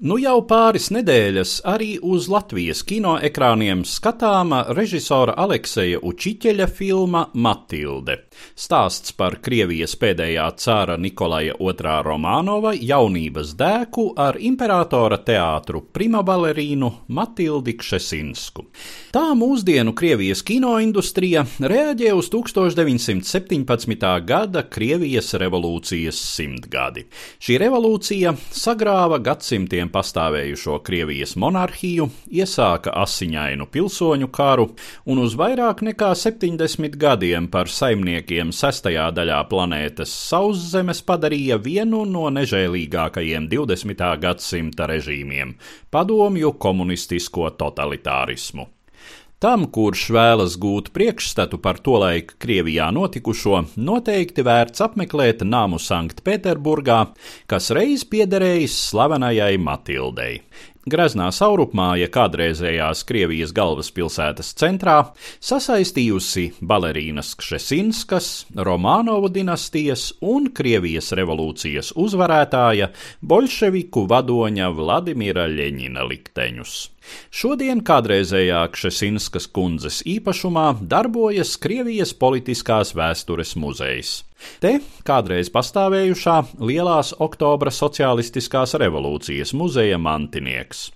Nu jau pāris nedēļas arī uz Latvijas kinoekrāniem skatāma režisora Alekseja Učiķeļa filma Matilde. Stāsts par Krievijas pēdējā cara Nikolaja II Romanova jaunības dēku ar imperatora teātru primabalerīnu Matildi Kšesinsku. Tā mūsdienu Krievijas kinoindustrija reaģē uz 1917. gada Krievijas revolūcijas simtgadi. Šī revolūcija sagrāva gadsimtiem pastāvējušo Krievijas monarhiju, iesāka asiņainu pilsoņu karu un uz vairāk nekā 70 gadiem par saimniekiem sestajā daļā planētas sauszemes padarīja vienu no nežēlīgākajiem 20. gadsimta režīmiem - padomju komunistisko totalitārismu. Tam, kurš vēlas gūt priekšstatu par tolaik Krievijā notikušo, noteikti vērts apmeklēt namu Sanktpēterburgā, kas reiz piederējis slavenajai Matildei. Graznā saurupmāja kādreizējās Krievijas galvaspilsētas centrā sasaistījusi balerīnas Kšesinskas, Romānovu dinastijas un Krievijas revolūcijas uzvarētāja bolševiku vadoņa Vladimira Ļeņina likteņus. Šodien kādreizējā Kšesinskas kundzes īpašumā darbojas Krievijas politiskās vēstures muzejs. Te kādreiz pastāvējušā Lielās Oktobra sociālistiskās revolūcijas muzeja mantinieks.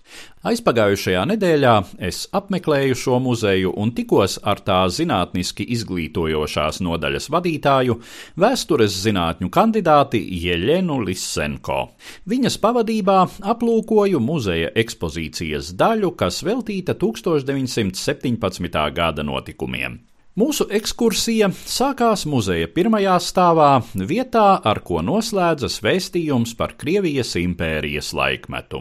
Aizpagājušajā nedēļā es apmeklēju šo muzeju un tikos ar tā zinātniski izglītojošās nodaļas vadītāju, vēstures zinātņu kandidāti Jeļenu Lisenko. Viņas pavadībā aplūkoju muzeja ekspozīcijas daļu, kas veltīta 1917. gada notikumiem. Mūsu ekskursija sākās muzeja pirmajā stāvā, vietā, ar ko noslēdzas vēstījums par Krievijas impērijas laikmetu.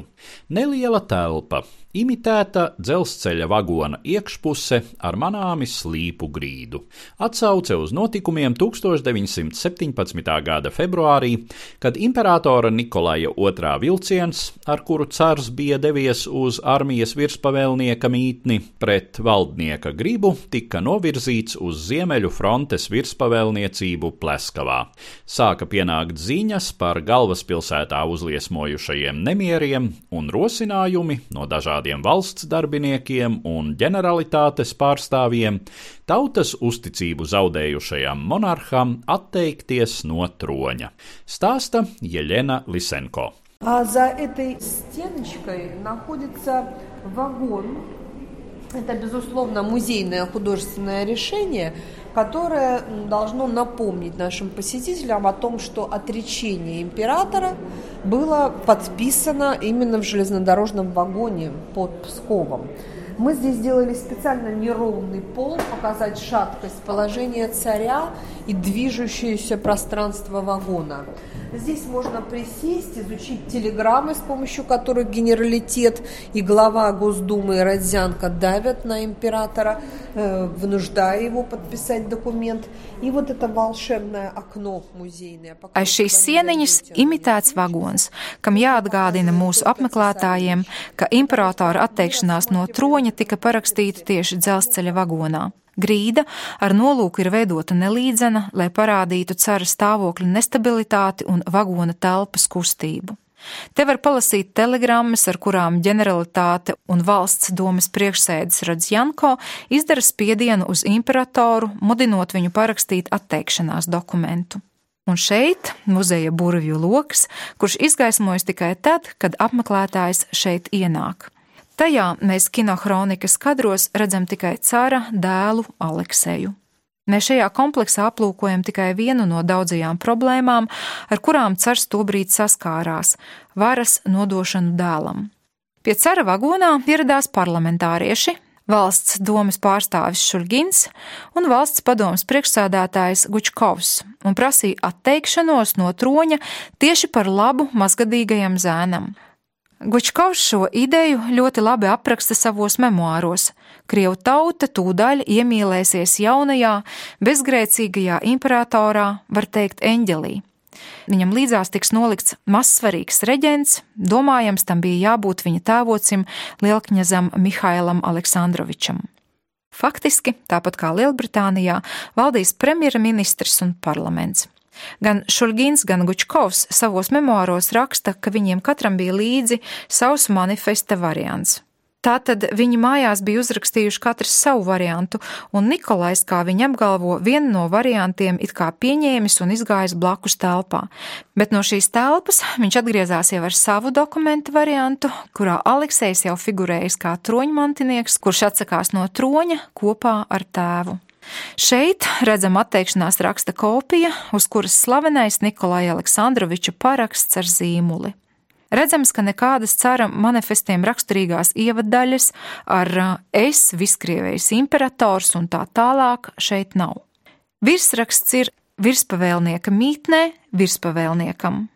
Neliela telpa, imitēta dzelzceļa vagona iekšpuse ar manāmi slīpu grīdu. Atsauce uz notikumiem 1917. gada februārī, kad imperatora Nikolaja II vilciens, ar kuru cars bija devies uz armijas virspavēlnieka mītni pret valdnieka gribu, tika novirzīts uz Ziemeļu frontes virspavēlniecību Pleskavā. Sāka pienākt ziņas par galvaspilsētā uzliesmojušajiem nemieriem un rosinājumi no dažādiem valsts darbiniekiem un ģeneralitātes pārstāvjiem tautas uzticību zaudējušajam monarham atteikties no troņa. Stāsta Jeļena Lisenko. А за этой стеночкой находится вагон. Это, безусловно, музейное художественное решение, которое должно напомнить нашим посетителям о том, что отречение императора было подписано именно в железнодорожном вагоне под Псковом. Мы здесь сделали специально неровный пол, показать шаткость положения царя и движущееся пространство вагона. Здесь можно присесть, изучить телеграммы, с помощью которых генералитет и глава Госдумы Родзянко давят на императора, э, вынуждая его подписать документ. И вот это волшебное окно музейное. Aiz šīs sieniņas imitēts vagons, kam jāatgādina mūsu apmeklētājiem, ka imperatora atteikšanās no troņa tika parakstīta tieši dzelzceļa vagonā. Grīda ar nolūku ir veidota nelīdzena, lai parādītu cara stāvokļa nestabilitāti un vagona telpas kustību. Te var palasīt telegrammas, ar kurām ģeneralitāte un valsts domas priekšsēdis Radzjanko izdara spiedienu uz imperatoru, mudinot viņu parakstīt atteikšanās dokumentu. Un šeit muzeja burvju lokus, kurš izgaismojas tikai tad, kad apmeklētājs šeit ienāk. Tajā mēs kinohronikas kadros redzam tikai cara dēlu Alekseju. Mēs šajā kompleksā aplūkojam tikai vienu no daudzajām problēmām, ar kurām cars tobrīd saskārās - varas nodošanu dēlam. Pie cara vagonā ieradās parlamentārieši, valsts domas pārstāvis Šulgins un valsts padomas priekšsādātājs Gučkovs un prasīja atteikšanos no troņa tieši par labu mazgadīgajam zēnam. Gučkovs šo ideju ļoti labi apraksta savos memoāros. Krievu tauta tūdaļ iemīlēsies jaunajā, bezgrēcīgajā imperatorā, var teikt, eņģelī. Viņam līdzās tiks nolikts mazsvarīgs reģents, domājams, tam bija jābūt viņa tēvocim Lielkņazam Mihailam Aleksandrovičam. Faktiski, tāpat kā Lielbritānijā, valdīs premjerministrs un parlaments. Gan Šulgins, gan Gučkovs savos memoāros raksta, ka viņiem katram bija līdzi savs manifesta variants. Tātad viņi mājās bija uzrakstījuši katrs savu variantu, un Nikolais, kā viņi apgalvo, vienu no variantiem it kā pieņēmis un izgājis blakus telpā. Bet no šīs telpas viņš atgriezās jau ar savu dokumentu variantu, kurā Aleksējs jau figurējis kā troņmantinieks, kurš atsakās no troņa kopā ar tēvu. Šeit redzam atteikšanās raksta kopija, uz kuras slavenais Nikolai Aleksandroviča paraksts ar zīmuli. Redzams, ka nekādas cara manifestiem raksturīgās ievadaļas ar es, Viskrievijas imperators un tā tālāk šeit nav. Virsraksts ir virspavēlnieka mītnē virspavēlniekam.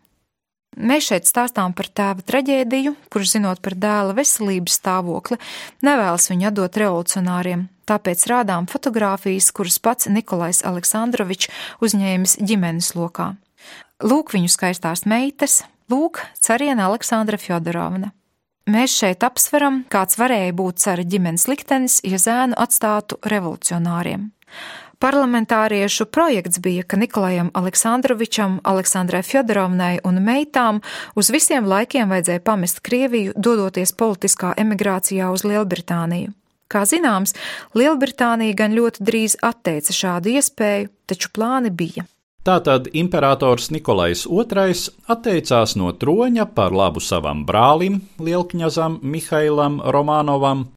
Mēs šeit stāstām par tēva traģēdiju, kurš, zinot par dēla veselības stāvokli, nevēlas viņu atdot revolucionāriem, tāpēc rādām fotogrāfijas, kuras pats Nikolais Aleksandrovičs uzņēmis ģimenes lokā. Lūk viņu skaistās meitas, lūk cariena Aleksandra Fjodorovna. Mēs šeit apsveram, kāds varēja būt cara ģimenes liktenis, ja zēnu atstātu revolucionāriem. Parlamentāriešu projekts bija, ka Nikolajam Aleksandrovičam, Aleksandrai Fjodorovnai un meitām uz visiem laikiem vajadzēja pamest Krieviju, dodoties politiskā emigrācijā uz Lielbritāniju. Kā zināms, Lielbritānija gan ļoti drīz atteica šādu iespēju, taču plāni bija. Tātad imperators Nikolais II atteicās no troņa par labu savam brālim, Lielkņazam Mihailam Romanovam,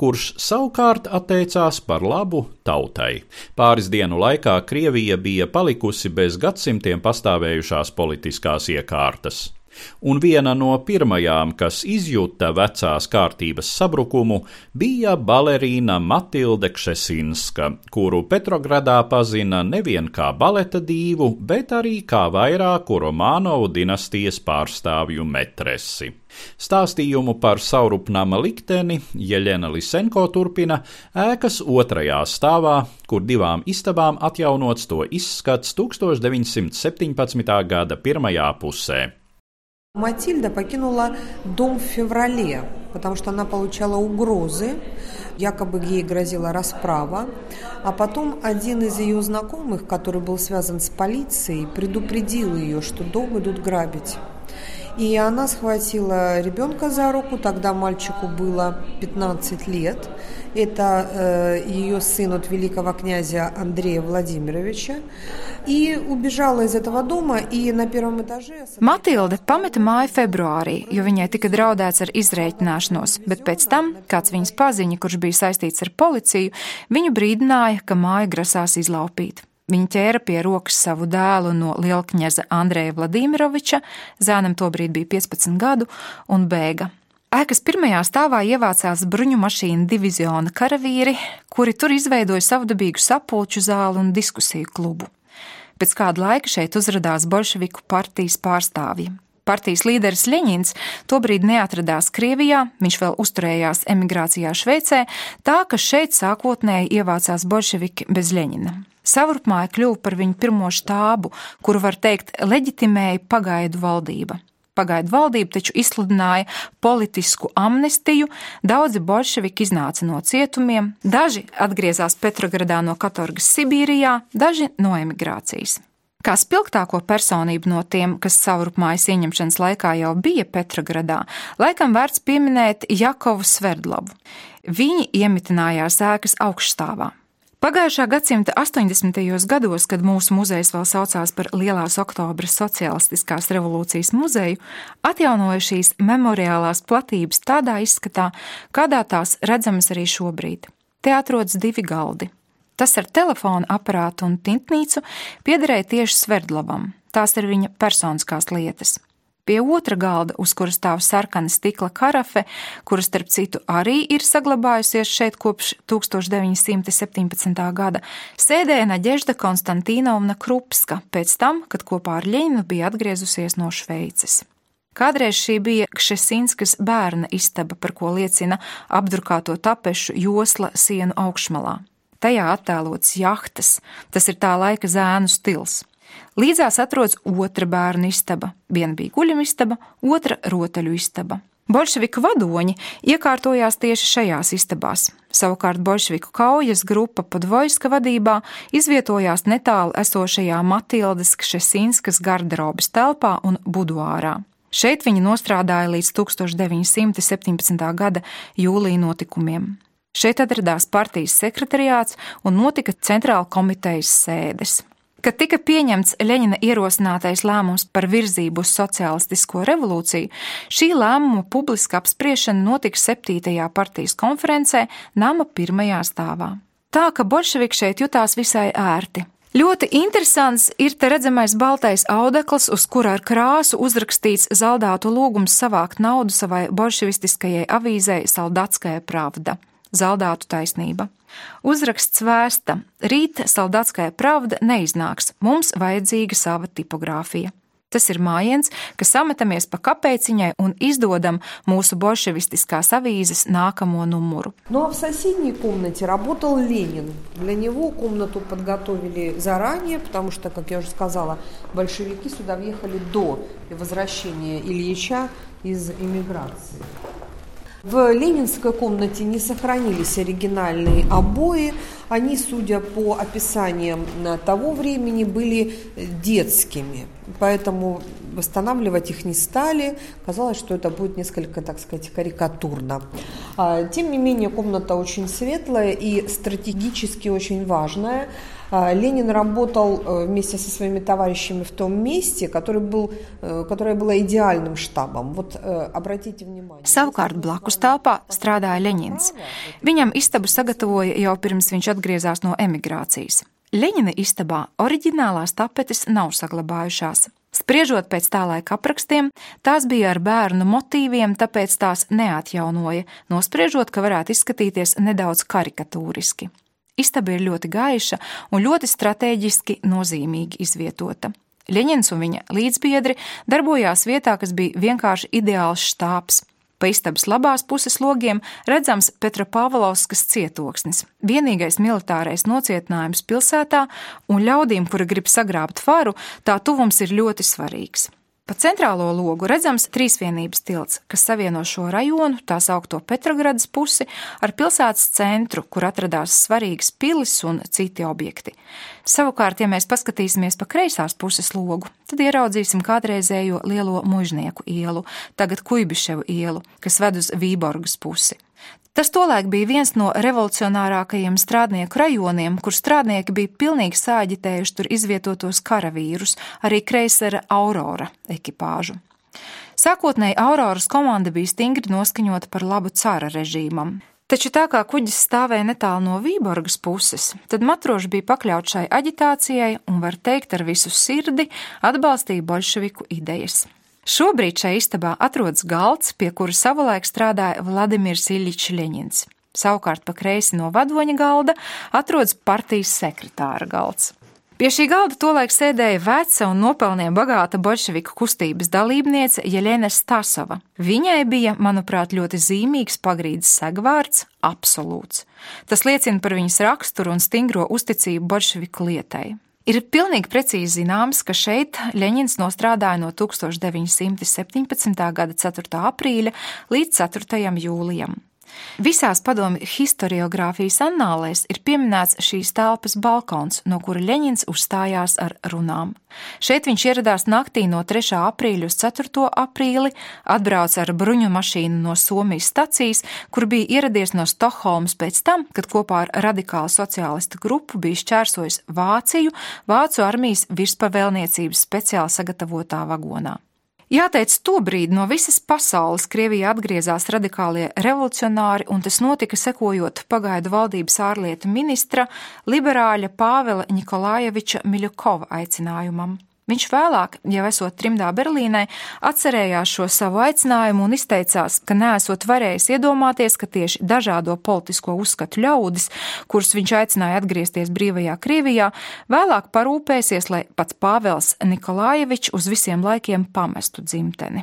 kurš savukārt atteicās par labu tautai. Pāris dienu laikā Krievija bija palikusi bez gadsimtiem pastāvējušās politiskās iekārtas un viena no pirmajām, kas izjuta vecās kārtības sabrukumu, bija balerīna Matilde Kšesinska, kuru Petrogradā pazina nevien kā baleta dīvu, bet arī kā vairāku Romānovu dinastijas pārstāvju metresi. Stāstījumu par saurupnama likteni Jeļena Lisenko turpina ēkas otrajā stāvā, kur divām istabām atjaunots to izskats 1917. gada pirmajā pusē. Матильда покинула дом в феврале, потому что она получала угрозы, якобы ей грозила расправа. А потом один из ее знакомых, который был связан с полицией, предупредил ее, что дом идут грабить. И она схватила ребенка за руку, тогда мальчику было 15 лет. Это э, ее сын от великого князя Андрея Владимировича. И убежала из этого дома, и на первом этаже... Matilde pameta māju februārī, jo viņai tika draudēts ar izreikināšanos, bet pēc tam kāds viņas paziņa, kurš bija saistīts ar policiju, viņu brīdināja, ka māju grasās izlaupīt. Viņa ķēra pie rokas savu dēlu no Lielkņaza Andreja Vladimiroviča, zēnam tobrīd bija 15 gadu, un bēga. Ēkas pirmajā stāvā ievācās bruņu mašīnu diviziona karavīri, kuri tur izveidoja savdabīgu sapulču zāli un diskusiju klubu. Pēc kāda laika šeit uzrādījās bolševiku partijas pārstāvji. Partijas līderis Ļeņins tobrīd neatradās Krievijā, viņš vēl uzturējās emigrācijā Šveicē, tā ka šeit sākotnēji ievācās bolševiki bez Ļeņina. Savrupmāja kļuva par viņu pirmo štābu, kuru, var teikt, leģitimēja pagaidu valdība. Pagaidu valdība taču izsludināja politisku amnestiju, daudzi bolševiki iznāca no cietumiem, daži atgriezās Petrogradā no Katorgas Sibīrijā, daži no emigrācijas. Kā spilgtāko personību no tiem, kas savrupmājas ieņemšanas laikā jau bija Petrogradā, laikam vērts pieminēt Jakovu Sverdlavu. Viņi iemitinājās ēkas augšstāvā. Pagājušā gadsimta 80. gados, kad mūsu muzejs vēl saucās par Lielās oktobra sociālistiskās revolūcijas muzeju, atjaunoja šīs memoriālās platības tādā izskatā, kādā tās redzamas arī šobrīd. Te atrodas divi galdi. Tas ar telefona aparātu un tintnīcu piederēja tieši Sverdlavam. Tās ir viņa personiskās lietas. Pie otra galda, uz kuras stāv sarkana stikla karafe, kuras, starp citu, arī ir saglabājusies šeit kopš 1917. gada, sēdēja Naģežda Konstantīnovna Krupska pēc tam, kad kopā ar Ļeņinu bija atgriezusies no Šveices. Kādreiz šī bija Kšesinskas bērna istaba, par ko liecina apdrukāto tapešu josla sienu augšmalā. Tajā attēlots jahtas, tas ir tā laika zēnu stils. Līdzās atrodas otra bērnu istaba. Viena bija guļamistaba, otra rotaļu istaba. Bolševiku vadoņi iekārtojās tieši šajās istabās. Savukārt bolševiku kaujas grupa Podvojska vadībā izvietojās netālu esošajā Matildas Kšesinskas garderobas telpā un buduārā. Šeit viņi nostrādāja līdz 1917. gada jūlija notikumiem. Šeit atradās partijas sekretariāts un notika centrāla komitejas sēdes. Kad tika pieņemts Leņina ierosinātais lēmums par virzību uz sociālistisko revolūciju, šī lēmuma publiska apspriešana notika 7. partijas konferencē nama pirmajā stāvā. Tā ka bolševiki šeit jutās visai ērti. Ļoti interesants ir te redzamais baltais audekls, uz kura ar krāsu uzrakstīts zaldātu lūgums savākt naudu savai bolševistiskajai avīzei Saldatskajai pravda - zaldātu taisnība. Uzraksts vēsta: Rīt Saldatskajā pravda neiznāks, mums vajadzīga sava tipogrāfija. Tas ir mājiens, ka sametamies pa kapeciņai un izdodam mūsu bolševistiskās avīzes nākamo numuru. Ну а в соседней комнате работал Ленин. Для него комнату подготовили заранее, потому что, как я уже сказала, большевики сюда въехали до возвращения Ильича из эмиграции. В ленинской комнате не сохранились оригинальные обои. Они, судя по описаниям того времени, были детскими. Поэтому восстанавливать их не стали. Казалось, что это будет несколько, так сказать, карикатурно. Тем не менее, комната очень светлая и стратегически очень важная. Ленин работал вместе со своими товарищами в том месте, который был, которое было идеальным штабом. Вот обратите внимание. Savukārt blakus telpā strādāja Leņins. Viņam istabu sagatavoja jau pirms viņš atgriezās no emigrācijas. Leņina istabā oriģinālās tapetes nav saglabājušās. Spriežot pēc tā laika aprakstiem, tās bija ar bērnu motīviem, tāpēc tās neatjaunoja, nospriežot, ka varētu izskatīties nedaudz karikatūriski. Istaba ir ļoti gaiša un ļoti strateģiski nozīmīgi izvietota. Ļeņins un viņa līdzbiedri darbojās vietā, kas bija vienkārši ideāls štābs. Pa istabas labās puses logiem redzams Petra Pāvlovskas cietoksnis, vienīgais militārais nocietinājums pilsētā, un ļaudīm, kuri grib sagrābt faru, tā tuvums ir ļoti svarīgs. Pa centrālo logu redzams trīsvienības tilts, kas savieno šo rajonu, tā saukto Petrogradas pusi, ar pilsētas centru, kur atradās svarīgas pilis un citi objekti. Savukārt, ja mēs paskatīsimies pa kreisās puses logu, tad ieraudzīsim kādreizējo lielo mužnieku ielu, tagad Kuibiševu ielu, kas ved uz Vīborgas pusi. Tas tolaik bija viens no revolucionārākajiem strādnieku rajoniem, kur strādnieki bija pilnīgi sāģitējuši tur izvietotos karavīrus, arī kreisera Aurora ekipāžu. Sākotnēji Auroras komanda bija stingri noskaņota par labu cara režīmam. Taču tā kā kuģis stāvēja netālu no Vīborgas puses, tad matroši bija pakļauts šai aģitācijai un, var teikt, ar visu sirdi atbalstīja bolševiku idejas. Šobrīd šajā istabā atrodas galds, pie kura savulaik strādāja Vladimirs Iļičs Ļeņins. Savukārt pa kreisi no vadoņa galda atrodas partijas sekretāra galds. Pie šī galda tolaik sēdēja veca un nopelniem bagāta bolševiku kustības dalībniece Jeļena Stasova. Viņai bija, manuprāt, ļoti zīmīgs pagrīdes segvārds - absolūts. Tas liecina par viņas raksturu un stingro uzticību bolševiku lietai. Ir pilnīgi precīzi zināms, ka šeit Ļeņins nostrādāja no 1917. gada 4. aprīļa līdz 4. jūlijam. Visās padomju historiografijas annālēs ir pieminēts šīs telpas balkons, no kura Ļeņins uzstājās ar runām. Šeit viņš ieradās naktī no 3. aprīļa uz 4. aprīli, atbrauca ar bruņu mašīnu no Somijas stacijas, kur bija ieradies no Stokholmas pēc tam, kad kopā ar radikālu sociālistu grupu bija šķērsojis Vāciju, Vācu armijas virspavēlniecības speciāli sagatavotā vagonā. Jāteic, tobrīd no visas pasaules Krievijā atgriezās radikālie revolucionāri, un tas notika sekojot pagaidu valdības ārlietu ministra liberāļa Pāvela Nikolājeviča Miļukova aicinājumam. Viņš vēlāk, jau esot trimdā Berlīnē, atcerējās šo savu aicinājumu un izteicās, ka nesot varējis iedomāties, ka tieši dažādo politisko uzskatu ļaudis, kurus viņš aicināja atgriezties brīvajā Krievijā, vēlāk parūpēsies, lai pats Pāvels Nikolājevičs uz visiem laikiem pamestu dzimteni.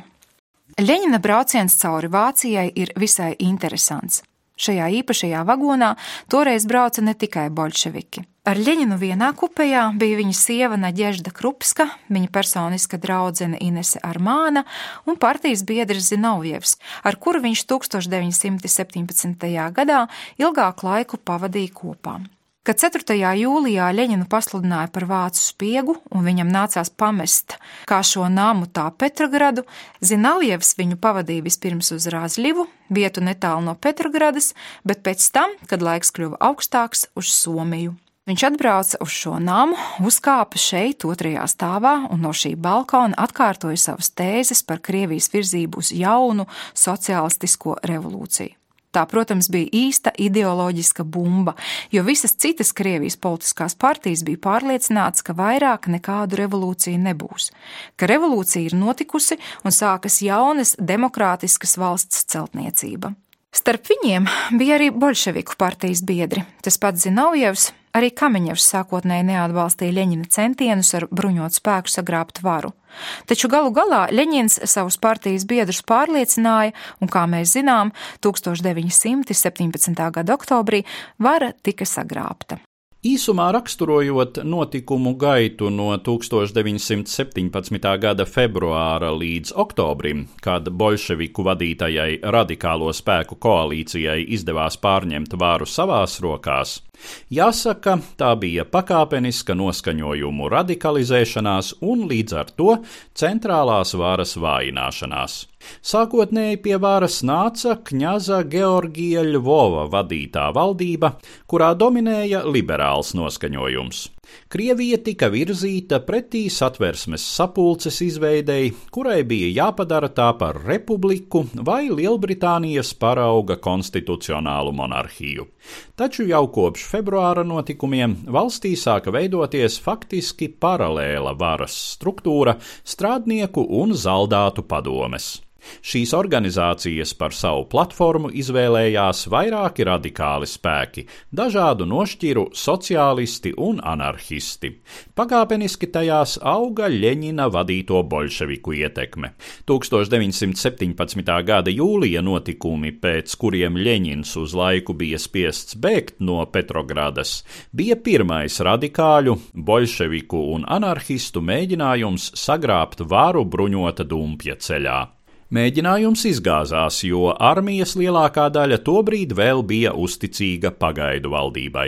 Ļeņina brauciens cauri Vācijai ir visai interesants. Šajā īpašajā vagonā toreiz brauca ne tikai bolševiki. Ar Ļeņinu vienā kupejā bija viņa sieva Naģežda Krupska, viņa personiska draudzene Inese Armāna un partijas biedrs Zinovjevs, ar kuru viņš 1917. gadā ilgāku laiku pavadīja kopā. Kad 4. jūlijā Ļeņinu pasludināja par vācu spiegu un viņam nācās pamest kā šo nāmu, tā Petrogradu, Zinaujevs viņu pavadīja vispirms uz Rāzļivu, vietu netālu no Petrogradas, bet pēc tam, kad laiks kļuva augstāks, uz Somiju. Viņš atbrauca uz šo namu, uzkāpa šeit, otrajā stāvā, un no šī balkona atkārtoja savas tēzes par Krievijas virzību uz jaunu sociālistisko revolūciju. Tā, protams, bija īsta ideoloģiska bumba, jo visas citas Krievijas politiskās partijas bija pārliecināts, ka vairāk nekādu revolūciju nebūs, ka revolūcija ir notikusi un sākas jaunas demokrātiskas valsts celtniecība. Starp viņiem bija arī bolševiku partijas biedri. Tas pats Zinaujevs, arī Kameņevs sākotnēji neatbalstīja Ļeņina centienus ar bruņot spēku sagrābt varu. Taču galu galā Ļeņins savus partijas biedrus pārliecināja, un, kā mēs zinām, 1917. gada oktobrī vara tika sagrābta. Īsumā raksturojot notikumu gaitu no 1917. gada februāra līdz oktobrim, kad bolševiku vadītajai radikālo spēku koalīcijai izdevās pārņemt vāru savās rokās, Jāsaka, tā bija pakāpeniska noskaņojumu radikalizēšanās un līdz ar to centrālās varas vājināšanās. Sākotnēji pie varas nāca kņaza Georgija Ļvova vadītā valdība, kurā dominēja liberāls noskaņojums. Krievija tika virzīta pretī satversmes sapulces izveidei, kurai bija jāpadara tā par republiku vai Lielbritānijas parauga konstitucionālu monarhiju. Taču jau kopš februāra notikumiem valstī sāka veidoties faktiski paralēla varas struktūra strādnieku un zaldātu padomes. Šīs organizācijas par savu platformu izvēlējās vairāki radikāli spēki, dažādu nošķiru sociālisti un anarchisti. Pakāpeniski tajās auga Ļeņina vadīto bolševiku ietekme. 1917. gada jūlija notikumi, pēc kuriem Ļeņins uz laiku bija spiests bēgt no Petrogradas, bija pirmais radikāļu, bolševiku un anarchistu mēģinājums sagrābt varu bruņota dumpja ceļā. Mēģinājums izgāzās, jo armijas lielākā daļa tobrīd vēl bija uzticīga pagaidu valdībai.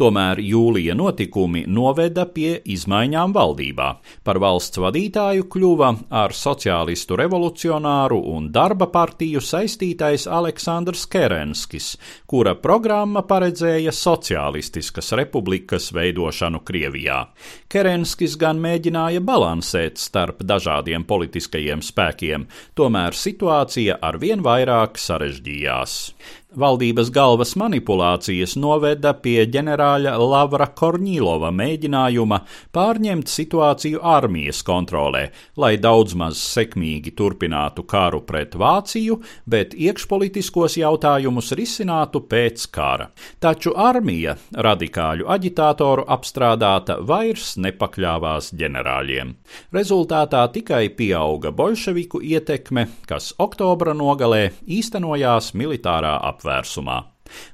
Tomēr jūlija notikumi noveda pie izmaiņām valdībā. Par valsts vadītāju kļuva ar sociālistu revolucionāru un darba partiju saistītais Aleksandrs Kerenskis, kura programma paredzēja sociālistiskas republikas veidošanu Krievijā. Kerenskis gan mēģināja balansēt starp dažādiem politiskajiem spēkiem, tomēr tomēr situācija arvien vairāk sarežģījās. Valdības galvas manipulācijas noveda pie ģenerāļa Lavra Korņīlova mēģinājuma pārņemt situāciju armijas kontrolē, lai daudz maz sekmīgi turpinātu karu pret Vāciju, bet iekšpolitiskos jautājumus risinātu pēc kara. Taču armija, radikāļu aģitātoru apstrādāta, vairs nepakļāvās ģenerāļiem. Rezultātā tikai pieauga bolševiku ietekme, kas oktobra nogalē īstenojās militārā apgādājuma apvērsumā.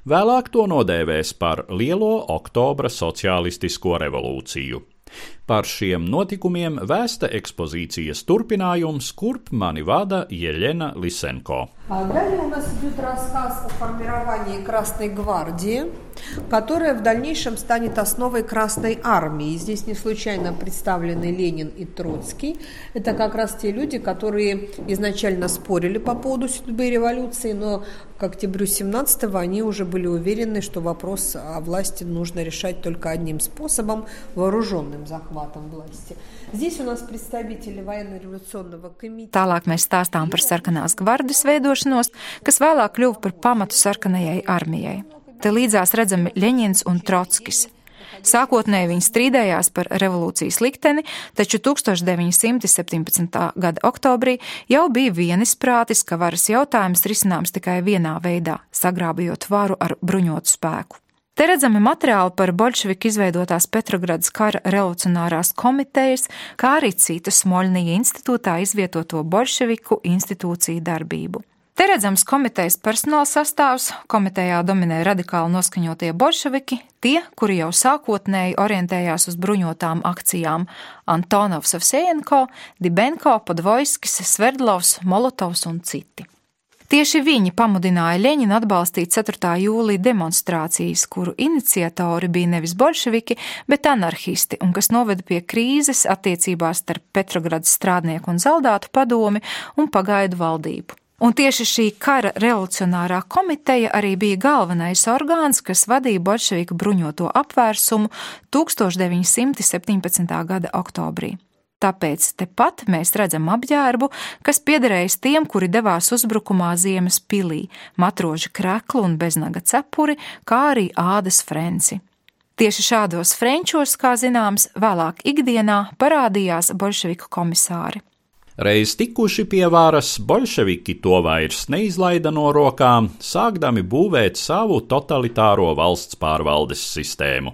Vēlāk to nodēvēs par Lielo oktobra sociālistisko revolūciju. Par šiem notikumiem vēsta ekspozīcijas turpinājums, kurp mani vada Jeļena Lisenko. Далее у нас идет рассказ о формировании Красной гвардии, Которая в дальнейшем станет основой Красной армии. Здесь не случайно представлены Ленин и Троцкий. Это как раз те люди, которые изначально спорили по поводу судьбы революции, но к октябрю 17-го они уже были уверены, что вопрос о власти нужно решать только одним способом – вооруженным захватом власти. Здесь у нас представители военно-революционного комитета. Tālāk mēs stāstām par sarkanās gvardas veidošanos, kas vēlāk kļuva par pamatu sarkanajai armijai. Te līdzās redzami Ļeņins un Trotskis. Sākotnēji viņi strīdējās par revolūcijas likteni, taču 1917. gada oktobrī jau bija vienisprātis, ka varas jautājums risināms tikai vienā veidā - sagrābjot varu ar bruņotu spēku. Te redzami materiāli par bolševiku izveidotās Petrogradas kara revolucionārās komitejas, kā arī citu Smoļnija institūtā izvietoto bolševiku institūciju darbību. Te redzams komitejas personāla sastāvs. Komitejā dominē radikāli noskaņotie bolševiki, tie, kuri jau sākotnēji orientējās uz bruņotām akcijām - Antonovs Avsējenko, Dibenko, Podvojskis, Sverdlovs, Molotovs un citi. Tieši viņi pamudināja Ļeņinu atbalstīt 4. jūlija demonstrācijas, kuru iniciatori bija nevis bolševiki, bet anarchisti, un kas noveda pie krīzes attiecībās starp Petrogradas strādnieku un zaldātu padomi un pagaidu valdību. Un tieši šī kara revolucionārā komiteja arī bija galvenais orgāns, kas vadīja bolševiku bruņoto apvērsumu 1917. gada oktobrī. Tāpēc tepat mēs redzam apģērbu, kas piederējis tiem, kuri devās uzbrukumā ziemas pilī - matroža kreklu un beznaga cepuri, kā arī ādas frenci. Tieši šādos frenčos, kā zināms, vēlāk ikdienā parādījās bolševiku komisāri. Reiz tikuši pie varas, bolševiki to vairs neizlaida no rokām, sākdami būvēt savu totalitāro valsts pārvaldes sistēmu.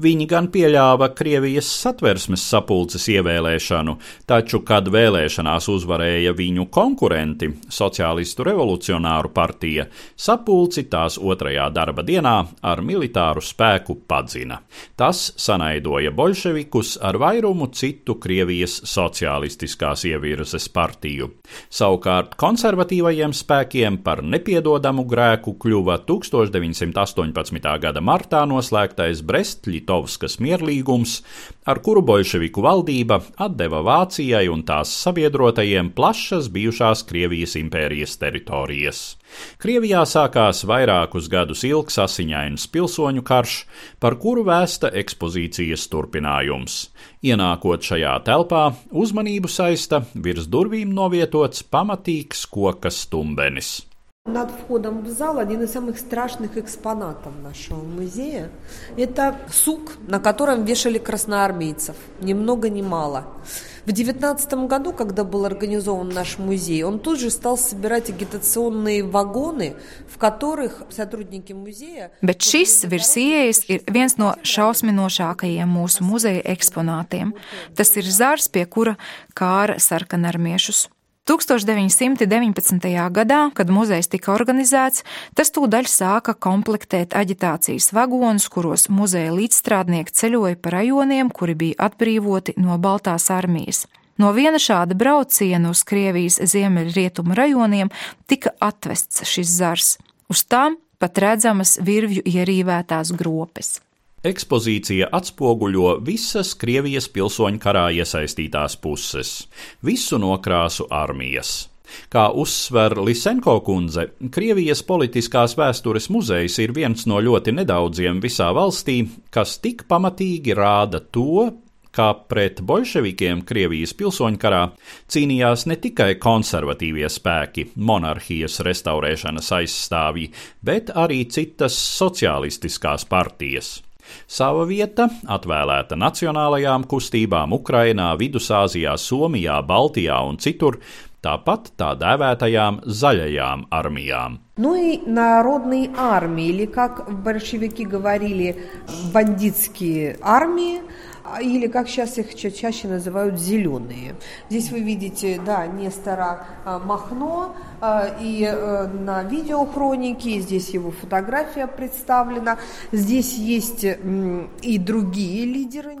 Viņi gan pieļāva Krievijas satversmes sapulces ievēlēšanu, taču, kad vēlēšanās uzvarēja viņu konkurenti, Socialistu revolucionāru partija, sapulci tās otrajā darba dienā ar militāru spēku padzina. Tas sanaidoja bolševikus ar vairumu citu Krievijas socialistiskās ievirzes partiju. Savukārt konservatīvajiem spēkiem par nepiedodamu grēku kļuva 1918. gada martā noslēgtais Brest Brest-Litovskas mierlīgums, ar kuru bolševiku valdība atdeva Vācijai un tās sabiedrotajiem plašas bijušās Krievijas impērijas teritorijas. Krievijā sākās vairākus gadus ilgs asiņains pilsoņu karš, par kuru vēsta ekspozīcijas turpinājums. Ienākot šajā telpā, uzmanību saista virs durvīm novietots pamatīgs koka stumbenis. Над входом в зал один из самых страшных экспонатов нашего музея – это сук, на котором вешали красноармейцев, ни много ни мало. В девятнадцатом году, когда был организован наш музей, он тут же стал собирать агитационные вагоны, в которых сотрудники музея... Bet šis virs ieejas ir viens no šausminošākajiem mūsu muzeja eksponātiem. Tas ir zārs, pie kura kāra sarkanarmiešus. 1919. gadā, kad muzejs tika organizēts, tas tūdaļ sāka komplektēt aģitācijas vagonus, kuros muzeja līdzstrādnieki ceļoja pa rajoniem, kuri bija atbrīvoti no Baltās armijas. No viena šāda brauciena uz Krievijas ziemeļrietumu rajoniem tika atvests šis zars. Uz tām pat redzamas virvju ierīvētās gropes. Ekspozīcija atspoguļo visas Krievijas pilsoņu karā iesaistītās puses, visu nokrāsu armijas. Kā uzsver Lisenko kundze, Krievijas politiskās vēstures muzejs ir viens no ļoti nedaudziem visā valstī, kas tik pamatīgi rāda to, kā pret bolševikiem Krievijas pilsoņkarā cīnījās ne tikai konservatīvie spēki, monarhijas restaurēšanas aizstāvji, bet arī citas sociālistiskās partijas. Sava vieta atvēlēta nacionālajām kustībām Ukrainā, Vidusāzijā, Somijā, Baltijā un citur, tāpat tā dēvētajām zaļajām armijām. Ну и народные армии, или как большевики говорили, бандитские армии, или как сейчас их чаще называют зеленые. Здесь вы видите, да, Нестора Махно, и на видеохронике, здесь его фотография представлена, здесь есть и другие лидеры.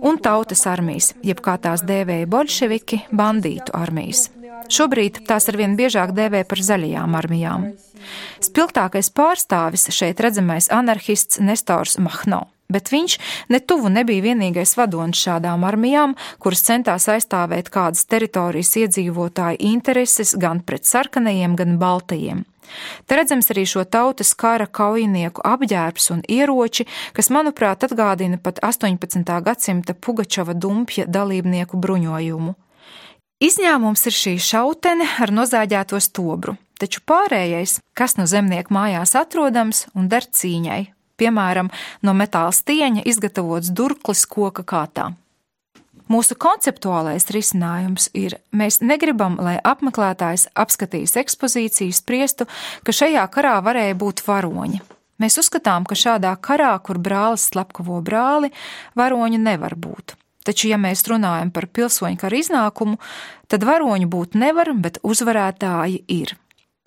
Armijas, jeb kā tās dēvēja bolševiki, bandītu armijas. Šobrīd tās arvien biežāk dēvē par zaļajām armijām. Spilgtākais pārstāvis šeit redzamais anarchists Nestors Mahno bet viņš netuvu nebija vienīgais vadonis šādām armijām, kuras centās aizstāvēt kādas teritorijas iedzīvotāju intereses gan pret sarkanajiem, gan baltajiem. Te redzams arī šo tautas kara kaujinieku apģērbs un ieroči, kas, manuprāt, atgādina pat 18. gadsimta Pugačova dumpja dalībnieku bruņojumu. Izņēmums ir šī šautene ar nozāģēto stobru, taču pārējais, kas no zemnieku mājās atrodams un der cīņai piemēram, no metāla stieņa izgatavots durklis koka kātā. Mūsu konceptuālais risinājums ir, mēs negribam, lai apmeklētājs apskatījis ekspozīciju spriestu, ka šajā karā varēja būt varoņi. Mēs uzskatām, ka šādā karā, kur brālis slepkavo brāli, varoņu nevar būt. Taču, ja mēs runājam par pilsoņu kara iznākumu, tad varoņu būt nevar, bet uzvarētāji ir.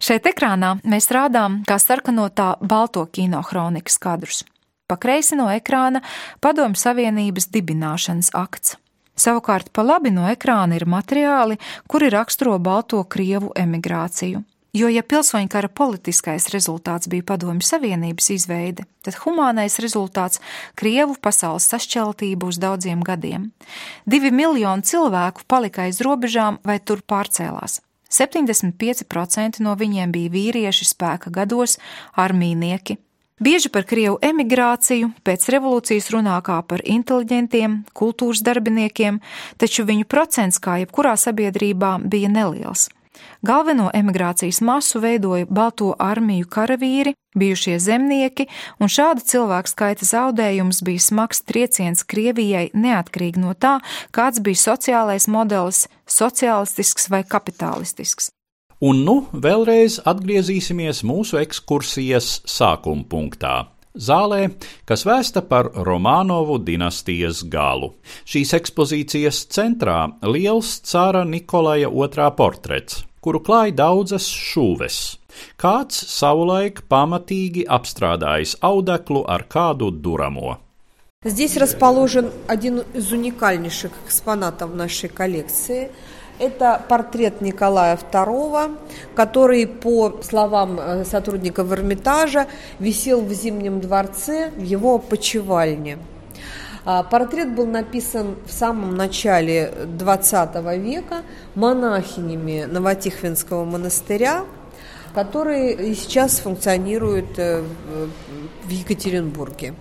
Šeit ekrānā mēs rādām kā sarkanotā balto kino kronikas kadrus. Pa kreisi no ekrāna Padomju Savienības dibināšanas akts. Savukārt pa labi no ekrāna ir materiāli, kuri raksturo balto Krievu emigrāciju. Jo, ja pilsoņu kara politiskais rezultāts bija Padomju Savienības izveide, tad humānais rezultāts - Krievu pasaules sašķeltība uz daudziem gadiem. Divi miljoni cilvēku palika aiz robežām vai tur pārcēlās. 75% no viņiem bija vīrieši spēka gados, armīnieki, Bieži par Krievu emigrāciju pēc revolūcijas runā kā par inteliģentiem, kultūras darbiniekiem, taču viņu procents, kā jebkurā sabiedrībā, bija neliels. Galveno emigrācijas masu veidoja Balto armiju karavīri, bijušie zemnieki, un šāda cilvēku skaita zaudējums bija smags trieciens Krievijai neatkarīgi no tā, kāds bija sociālais modelis - sociālistisks vai kapitālistisks. Un nu vēlreiz atgriezīsimies mūsu ekskursijas sākuma punktā Zālē, kas vēsta par Romānovu dinastijas galu. Šīs ekspozīcijas centrā liels cara Nikolaja II portrets, kuru klāja daudzas šūves. Kāds savulaik pamatīgi apstrādājis audeklu ar kādu duramo. Здесь расположен один из уникальнейших экспонатов нашей коллекции – Это портрет Николая II, который, по словам э, сотрудников Эрмитажа, висел в Зимнем дворце в его почевальне. А, портрет был написан в самом начале XX века монахинями Новотихвинского монастыря, которые сейчас функционируют э, в Екатеринбурге.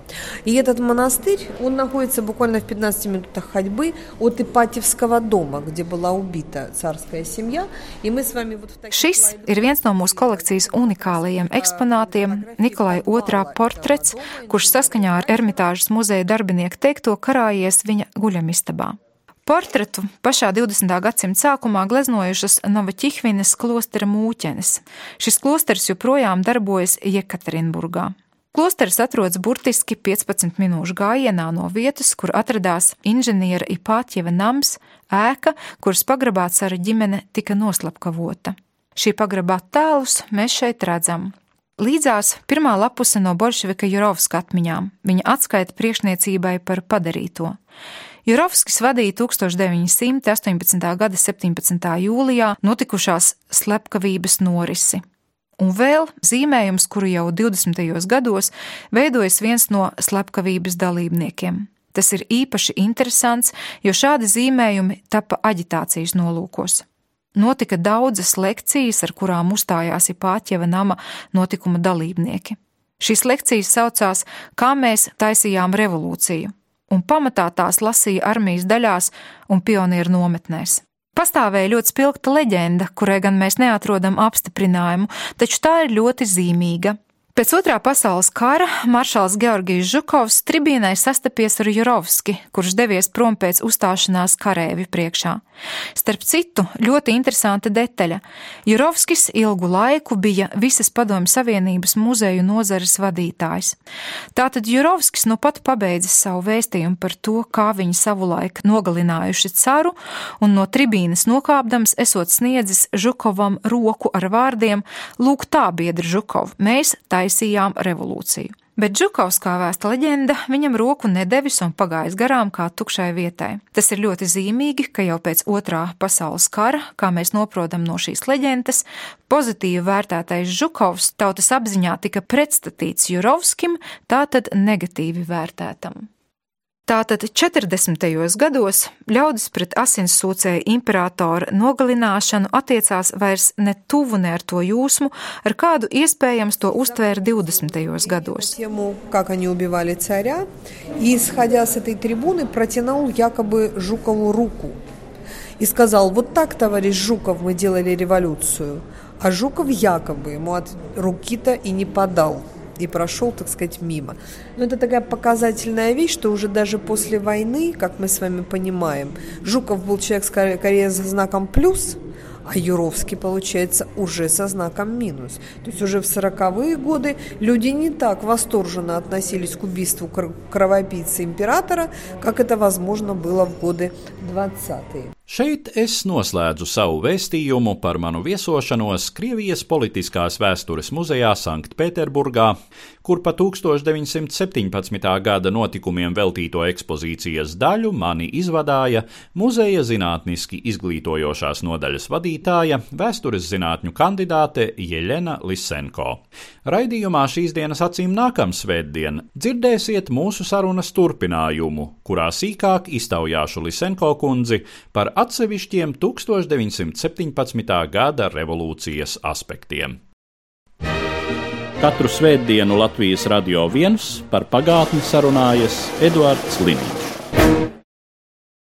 И этот монастырь, он находится буквально в 15 минутах ходьбы от Ипатьевского дома, где была убита царская семья. И мы с вами вот в таких Šis ir viens no mūsu kolekcijas unikālajiem eksponātiem - Nikolai II portrets, kurš saskaņā ar Ermitāžas muzeja darbinieku teikto karājies viņa guļamistabā. Portretu pašā 20. gadsimta sākumā gleznojušas Novaķihvinas klostera mūķenes. Šis klosters joprojām darbojas Jekaterinburgā. Klosteris atrodas burtiski 15 minūšu gājienā no vietas, kur atradās inženiera Ipātjeva nams, ēka, kuras pagrabā cara ģimene tika noslapkavota. Šī pagrabā tēlus mēs šeit redzam. Līdzās pirmā lapuse no Bolševika Jurovska atmiņām, viņa atskaita priekšniecībai par padarīto. Jurovskis vadīja 1918. gada 17. jūlijā notikušās slepkavības norisi. Un vēl zīmējums, kuru jau 20. gados veidojas viens no slepkavības dalībniekiem. Tas ir īpaši interesants, jo šādi zīmējumi tapa aģitācijas nolūkos. Notika daudzas lekcijas, ar kurām uzstājās Ipāķeva nama notikuma dalībnieki. Šīs lekcijas saucās Kā mēs taisījām revolūciju, un pamatā tās lasīja armijas daļās un pionieru nometnēs. Pastāvēja ļoti spilgta leģenda, kurai gan mēs neatrodam apstiprinājumu, taču tā ir ļoti zīmīga. Pēc otrā pasaules kara maršals Georgijs Žukovs tribīnai sastapies ar Jurovski, kurš devies prom pēc uzstāšanās karēvi priekšā. Starp citu, ļoti interesanta detaļa. Jurovskis ilgu laiku bija visas padomju Savienības muzeju nozares vadītājs. Tātad Jurovskis nu pat pabeidzis savu vēstījumu par to, kā viņi savulaik nogalinājuši caru, un no tribīnes nokāpdams esot sniedzis Žukovam roku ar vārdiem: Lūk, tā biedri Žukov, mēs tā taisījām revolūciju. Bet Džukovs, kā vēsta leģenda, viņam roku nedevis un pagājis garām kā tukšai vietai. Tas ir ļoti zīmīgi, ka jau pēc otrā pasaules kara, kā mēs noprotam no šīs leģendas, pozitīvi vērtētais Džukovs tautas apziņā tika pretstatīts Jurovskim, tātad negatīvi vērtētam. Tātad 40. gados ļaudis pret asinsūcēju imperatora nogalināšanu attiecās vairs ne tuvu ne ar to jūsmu, ar kādu iespējams to uztvēra 20. gados. Как они убивали царя, и, исходя с этой трибуны, протянул якобы Жукову руку и сказал, вот так, товарищ Жуков, мы делали революцию. А Жуков якобы ему от руки-то и не подал. И прошел, так сказать, мимо. Но это такая показательная вещь, что уже даже после войны, как мы с вами понимаем, Жуков был человек скорее с знаком плюс, а Юровский, получается, уже со знаком минус. То есть уже в 40-е годы люди не так восторженно относились к убийству кровопийцы императора, как это, возможно, было в годы 20-е. Šeit es noslēdzu savu vēstījumu par manu viesošanos Krievijas politiskās vēstures muzejā Sanktpēterburgā, kur pa 1917. gada notikumiem veltīto ekspozīcijas daļu mani izvadāja muzeja zinātniski izglītojošās nodaļas vadītāja, vēstures zinātņu kandidāte Jeļena Lisenko. Raidījumā šīs dienas acīm nākamā svētdien dzirdēsiet mūsu sarunas turpinājumu, kurā sīkāk iztaujāšu Lisenko kundzi par atsevišķiem 1917. gada revolūcijas aspektiem. Katru svētdienu Latvijas radio viens par pagātni sarunājas Eduards Liniņš.